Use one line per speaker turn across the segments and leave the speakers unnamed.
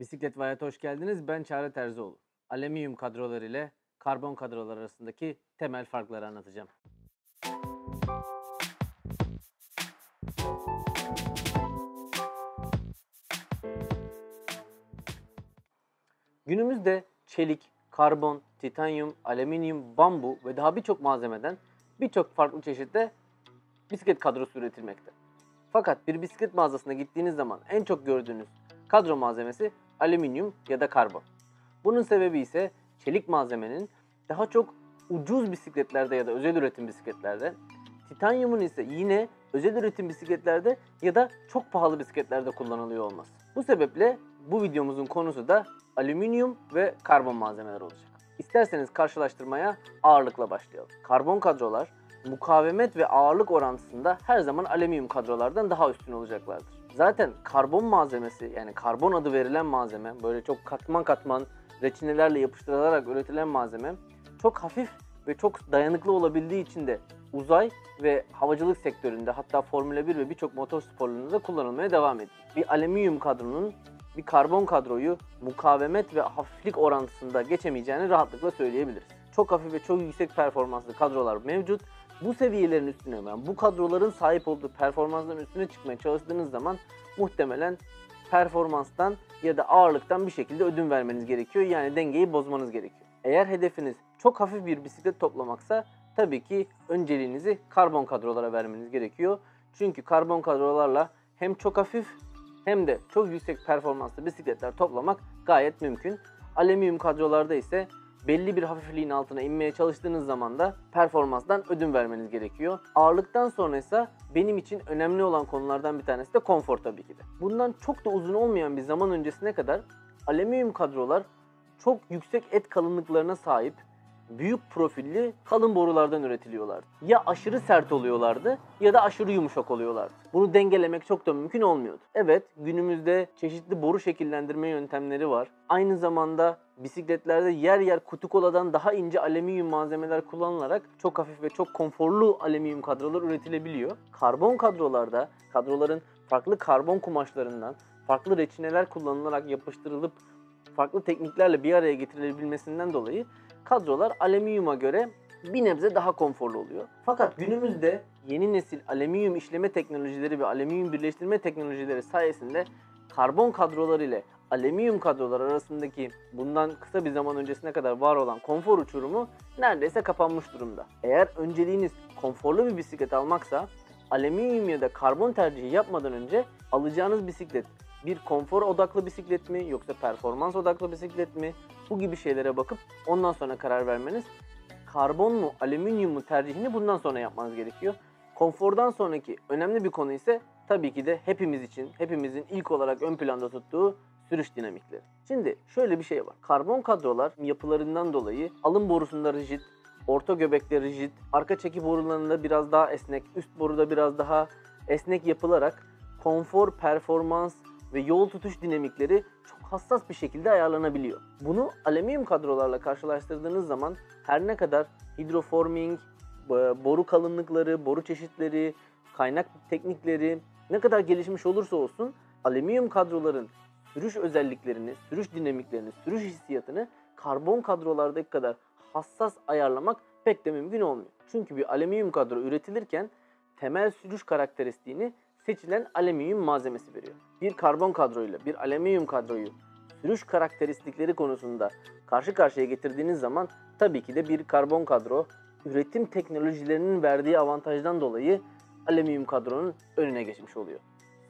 Bisiklet ve Hayat'a hoş geldiniz. Ben Çağrı Terzioğlu. Alüminyum kadrolar ile karbon kadrolar arasındaki temel farkları anlatacağım. Günümüzde çelik, karbon, titanyum, alüminyum, bambu ve daha birçok malzemeden birçok farklı çeşitte bisiklet kadrosu üretilmekte. Fakat bir bisiklet mağazasına gittiğiniz zaman en çok gördüğünüz kadro malzemesi alüminyum ya da karbon. Bunun sebebi ise çelik malzemenin daha çok ucuz bisikletlerde ya da özel üretim bisikletlerde, titanyumun ise yine özel üretim bisikletlerde ya da çok pahalı bisikletlerde kullanılıyor olması. Bu sebeple bu videomuzun konusu da alüminyum ve karbon malzemeler olacak. İsterseniz karşılaştırmaya ağırlıkla başlayalım. Karbon kadrolar mukavemet ve ağırlık orantısında her zaman alüminyum kadrolardan daha üstün olacaklardır. Zaten karbon malzemesi yani karbon adı verilen malzeme böyle çok katman katman reçinelerle yapıştırılarak üretilen malzeme çok hafif ve çok dayanıklı olabildiği için de uzay ve havacılık sektöründe hatta Formula 1 ve birçok motor sporlarında da kullanılmaya devam ediyor. Bir alüminyum kadronun bir karbon kadroyu mukavemet ve hafiflik orantısında geçemeyeceğini rahatlıkla söyleyebiliriz. Çok hafif ve çok yüksek performanslı kadrolar mevcut. Bu seviyelerin üstüne, yani bu kadroların sahip olduğu performansların üstüne çıkmaya çalıştığınız zaman muhtemelen performanstan ya da ağırlıktan bir şekilde ödün vermeniz gerekiyor. Yani dengeyi bozmanız gerekiyor. Eğer hedefiniz çok hafif bir bisiklet toplamaksa tabii ki önceliğinizi karbon kadrolara vermeniz gerekiyor. Çünkü karbon kadrolarla hem çok hafif hem de çok yüksek performanslı bisikletler toplamak gayet mümkün. Alüminyum kadrolarda ise belli bir hafifliğin altına inmeye çalıştığınız zaman da performanstan ödün vermeniz gerekiyor. Ağırlıktan sonra ise benim için önemli olan konulardan bir tanesi de konfor tabii ki de. Bundan çok da uzun olmayan bir zaman öncesine kadar alüminyum kadrolar çok yüksek et kalınlıklarına sahip büyük profilli kalın borulardan üretiliyorlardı. Ya aşırı sert oluyorlardı ya da aşırı yumuşak oluyorlardı. Bunu dengelemek çok da mümkün olmuyordu. Evet günümüzde çeşitli boru şekillendirme yöntemleri var. Aynı zamanda bisikletlerde yer yer kutukoladan daha ince alüminyum malzemeler kullanılarak çok hafif ve çok konforlu alüminyum kadrolar üretilebiliyor. Karbon kadrolarda kadroların farklı karbon kumaşlarından farklı reçineler kullanılarak yapıştırılıp farklı tekniklerle bir araya getirilebilmesinden dolayı kadrolar alüminyuma göre bir nebze daha konforlu oluyor. Fakat günümüzde yeni nesil alüminyum işleme teknolojileri ve alüminyum birleştirme teknolojileri sayesinde karbon kadrolar ile alüminyum kadrolar arasındaki bundan kısa bir zaman öncesine kadar var olan konfor uçurumu neredeyse kapanmış durumda. Eğer önceliğiniz konforlu bir bisiklet almaksa alüminyum ya da karbon tercihi yapmadan önce alacağınız bisiklet bir konfor odaklı bisiklet mi yoksa performans odaklı bisiklet mi? Bu gibi şeylere bakıp ondan sonra karar vermeniz karbon mu, alüminyum mu tercihini bundan sonra yapmanız gerekiyor. Konfordan sonraki önemli bir konu ise tabii ki de hepimiz için, hepimizin ilk olarak ön planda tuttuğu sürüş dinamikleri. Şimdi şöyle bir şey var. Karbon kadrolar yapılarından dolayı alın borusunda rigid, orta göbekte rigid, arka çeki borularında biraz daha esnek, üst boruda biraz daha esnek yapılarak konfor, performans ve yol tutuş dinamikleri çok hassas bir şekilde ayarlanabiliyor. Bunu alüminyum kadrolarla karşılaştırdığınız zaman her ne kadar hidroforming, boru kalınlıkları, boru çeşitleri, kaynak teknikleri ne kadar gelişmiş olursa olsun alüminyum kadroların sürüş özelliklerini, sürüş dinamiklerini, sürüş hissiyatını karbon kadrolardaki kadar hassas ayarlamak pek de mümkün olmuyor. Çünkü bir alüminyum kadro üretilirken temel sürüş karakteristiğini seçilen alüminyum malzemesi veriyor. Bir karbon kadroyla bir alüminyum kadroyu sürüş karakteristikleri konusunda karşı karşıya getirdiğiniz zaman tabii ki de bir karbon kadro üretim teknolojilerinin verdiği avantajdan dolayı alüminyum kadronun önüne geçmiş oluyor.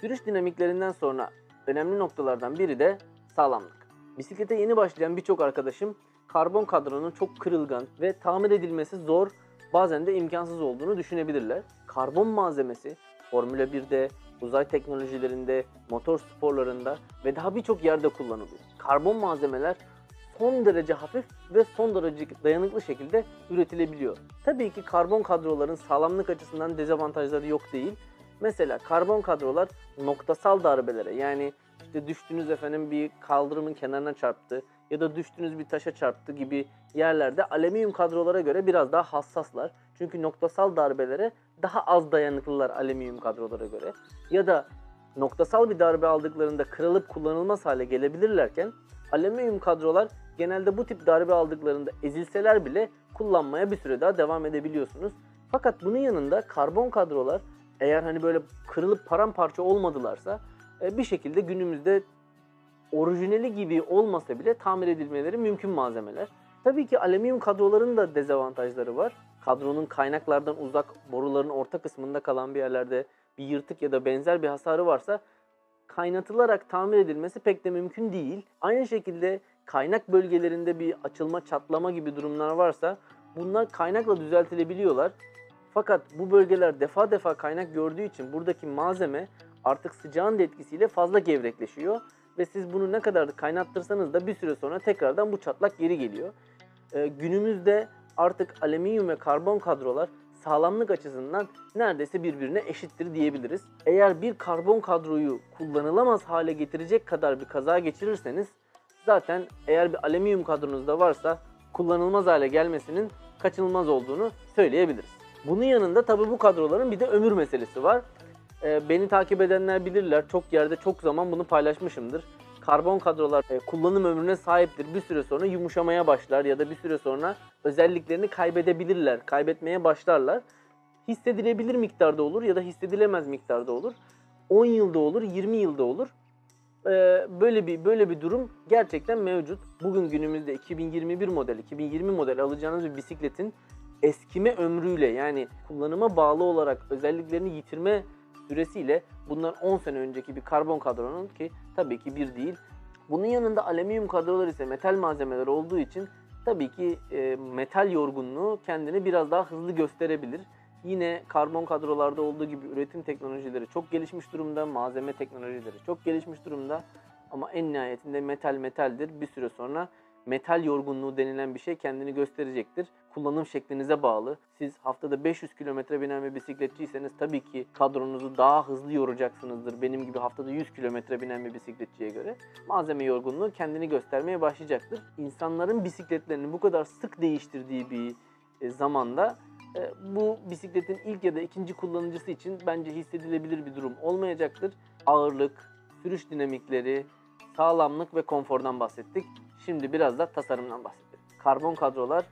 Sürüş dinamiklerinden sonra önemli noktalardan biri de sağlamlık. Bisiklete yeni başlayan birçok arkadaşım karbon kadronun çok kırılgan ve tamir edilmesi zor, bazen de imkansız olduğunu düşünebilirler. Karbon malzemesi Formula 1'de, uzay teknolojilerinde, motor sporlarında ve daha birçok yerde kullanılıyor. Karbon malzemeler son derece hafif ve son derece dayanıklı şekilde üretilebiliyor. Tabii ki karbon kadroların sağlamlık açısından dezavantajları yok değil. Mesela karbon kadrolar noktasal darbelere yani işte düştüğünüz efendim bir kaldırımın kenarına çarptı ya da düştüğünüz bir taşa çarptı gibi yerlerde alüminyum kadrolara göre biraz daha hassaslar. Çünkü noktasal darbelere daha az dayanıklılar alüminyum kadrolara göre. Ya da noktasal bir darbe aldıklarında kırılıp kullanılmaz hale gelebilirlerken alüminyum kadrolar genelde bu tip darbe aldıklarında ezilseler bile kullanmaya bir süre daha devam edebiliyorsunuz. Fakat bunun yanında karbon kadrolar eğer hani böyle kırılıp paramparça olmadılarsa e, bir şekilde günümüzde orijinali gibi olmasa bile tamir edilmeleri mümkün malzemeler. Tabii ki alüminyum kadroların da dezavantajları var. Kadronun kaynaklardan uzak, boruların orta kısmında kalan bir yerlerde bir yırtık ya da benzer bir hasarı varsa kaynatılarak tamir edilmesi pek de mümkün değil. Aynı şekilde kaynak bölgelerinde bir açılma, çatlama gibi durumlar varsa bunlar kaynakla düzeltilebiliyorlar. Fakat bu bölgeler defa defa kaynak gördüğü için buradaki malzeme artık sıcağın da etkisiyle fazla gevrekleşiyor ve siz bunu ne kadar kaynattırsanız da bir süre sonra tekrardan bu çatlak geri geliyor. Ee, günümüzde artık alüminyum ve karbon kadrolar sağlamlık açısından neredeyse birbirine eşittir diyebiliriz. Eğer bir karbon kadroyu kullanılamaz hale getirecek kadar bir kaza geçirirseniz zaten eğer bir alüminyum kadronuz da varsa kullanılmaz hale gelmesinin kaçınılmaz olduğunu söyleyebiliriz. Bunun yanında tabii bu kadroların bir de ömür meselesi var. Ee, beni takip edenler bilirler. Çok yerde çok zaman bunu paylaşmışımdır. Karbon kadrolar e, kullanım ömrüne sahiptir. Bir süre sonra yumuşamaya başlar ya da bir süre sonra özelliklerini kaybedebilirler. Kaybetmeye başlarlar. Hissedilebilir miktarda olur ya da hissedilemez miktarda olur. 10 yılda olur, 20 yılda olur. Ee, böyle bir böyle bir durum gerçekten mevcut. Bugün günümüzde 2021 model, 2020 model alacağınız bir bisikletin eskime ömrüyle yani kullanıma bağlı olarak özelliklerini yitirme süresiyle bundan 10 sene önceki bir karbon kadronun ki tabii ki bir değil. Bunun yanında alüminyum kadrolar ise metal malzemeler olduğu için tabii ki e, metal yorgunluğu kendini biraz daha hızlı gösterebilir. Yine karbon kadrolarda olduğu gibi üretim teknolojileri çok gelişmiş durumda, malzeme teknolojileri çok gelişmiş durumda. Ama en nihayetinde metal metaldir. Bir süre sonra metal yorgunluğu denilen bir şey kendini gösterecektir. Kullanım şeklinize bağlı. Siz haftada 500 kilometre binen bir bisikletçiyseniz tabii ki kadronuzu daha hızlı yoracaksınızdır. Benim gibi haftada 100 kilometre binen bir bisikletçiye göre. Malzeme yorgunluğu kendini göstermeye başlayacaktır. İnsanların bisikletlerini bu kadar sık değiştirdiği bir e, zamanda e, bu bisikletin ilk ya da ikinci kullanıcısı için bence hissedilebilir bir durum olmayacaktır. Ağırlık, sürüş dinamikleri, sağlamlık ve konfordan bahsettik. Şimdi biraz da tasarımdan bahsedelim. Karbon kadrolar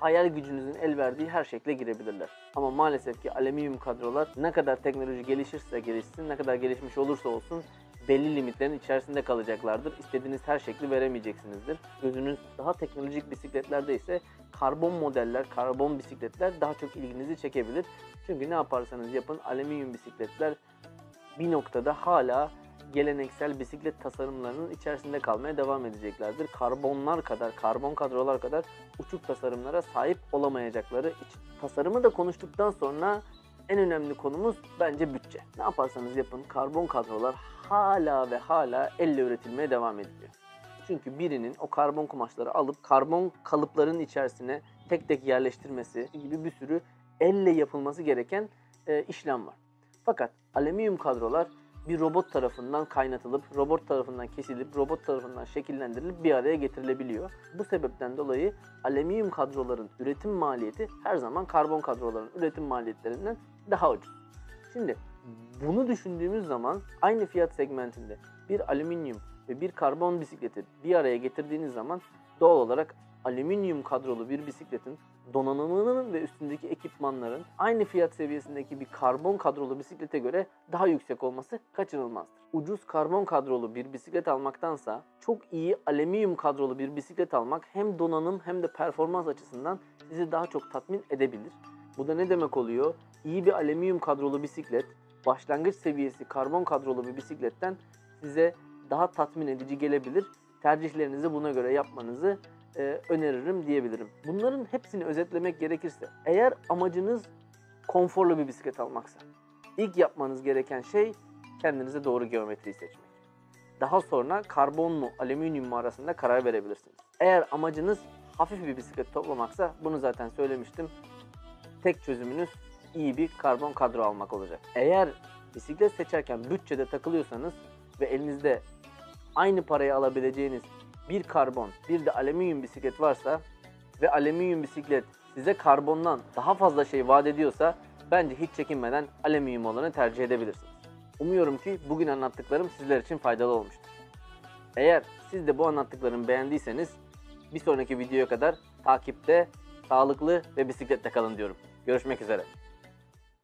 hayal gücünüzün el verdiği her şekle girebilirler. Ama maalesef ki alüminyum kadrolar ne kadar teknoloji gelişirse gelişsin, ne kadar gelişmiş olursa olsun belli limitlerin içerisinde kalacaklardır. İstediğiniz her şekli veremeyeceksinizdir. Gözünüz daha teknolojik bisikletlerde ise karbon modeller, karbon bisikletler daha çok ilginizi çekebilir. Çünkü ne yaparsanız yapın alüminyum bisikletler bir noktada hala geleneksel bisiklet tasarımlarının içerisinde kalmaya devam edeceklerdir. Karbonlar kadar, karbon kadrolar kadar uçuk tasarımlara sahip olamayacakları için. Tasarımı da konuştuktan sonra en önemli konumuz bence bütçe. Ne yaparsanız yapın karbon kadrolar hala ve hala elle üretilmeye devam ediliyor. Çünkü birinin o karbon kumaşları alıp karbon kalıpların içerisine tek tek yerleştirmesi gibi bir sürü elle yapılması gereken e, işlem var. Fakat alüminyum kadrolar bir robot tarafından kaynatılıp, robot tarafından kesilip, robot tarafından şekillendirilip bir araya getirilebiliyor. Bu sebepten dolayı alüminyum kadroların üretim maliyeti her zaman karbon kadroların üretim maliyetlerinden daha ucuz. Şimdi bunu düşündüğümüz zaman aynı fiyat segmentinde bir alüminyum ve bir karbon bisikleti bir araya getirdiğiniz zaman doğal olarak alüminyum kadrolu bir bisikletin donanımının ve üstündeki ekipmanların aynı fiyat seviyesindeki bir karbon kadrolu bisiklete göre daha yüksek olması kaçınılmazdır. Ucuz karbon kadrolu bir bisiklet almaktansa çok iyi alüminyum kadrolu bir bisiklet almak hem donanım hem de performans açısından sizi daha çok tatmin edebilir. Bu da ne demek oluyor? İyi bir alüminyum kadrolu bisiklet başlangıç seviyesi karbon kadrolu bir bisikletten size daha tatmin edici gelebilir. Tercihlerinizi buna göre yapmanızı e, öneririm diyebilirim. Bunların hepsini özetlemek gerekirse eğer amacınız konforlu bir bisiklet almaksa ilk yapmanız gereken şey kendinize doğru geometriyi seçmek. Daha sonra karbon mu alüminyum mu arasında karar verebilirsiniz. Eğer amacınız hafif bir bisiklet toplamaksa bunu zaten söylemiştim. Tek çözümünüz iyi bir karbon kadro almak olacak. Eğer bisiklet seçerken bütçede takılıyorsanız ve elinizde aynı parayı alabileceğiniz bir karbon, bir de alüminyum bisiklet varsa ve alüminyum bisiklet size karbondan daha fazla şey vaat ediyorsa bence hiç çekinmeden alüminyum olanı tercih edebilirsiniz. Umuyorum ki bugün anlattıklarım sizler için faydalı olmuştur. Eğer siz de bu anlattıklarımı beğendiyseniz bir sonraki videoya kadar takipte, sağlıklı ve bisiklette kalın diyorum. Görüşmek üzere.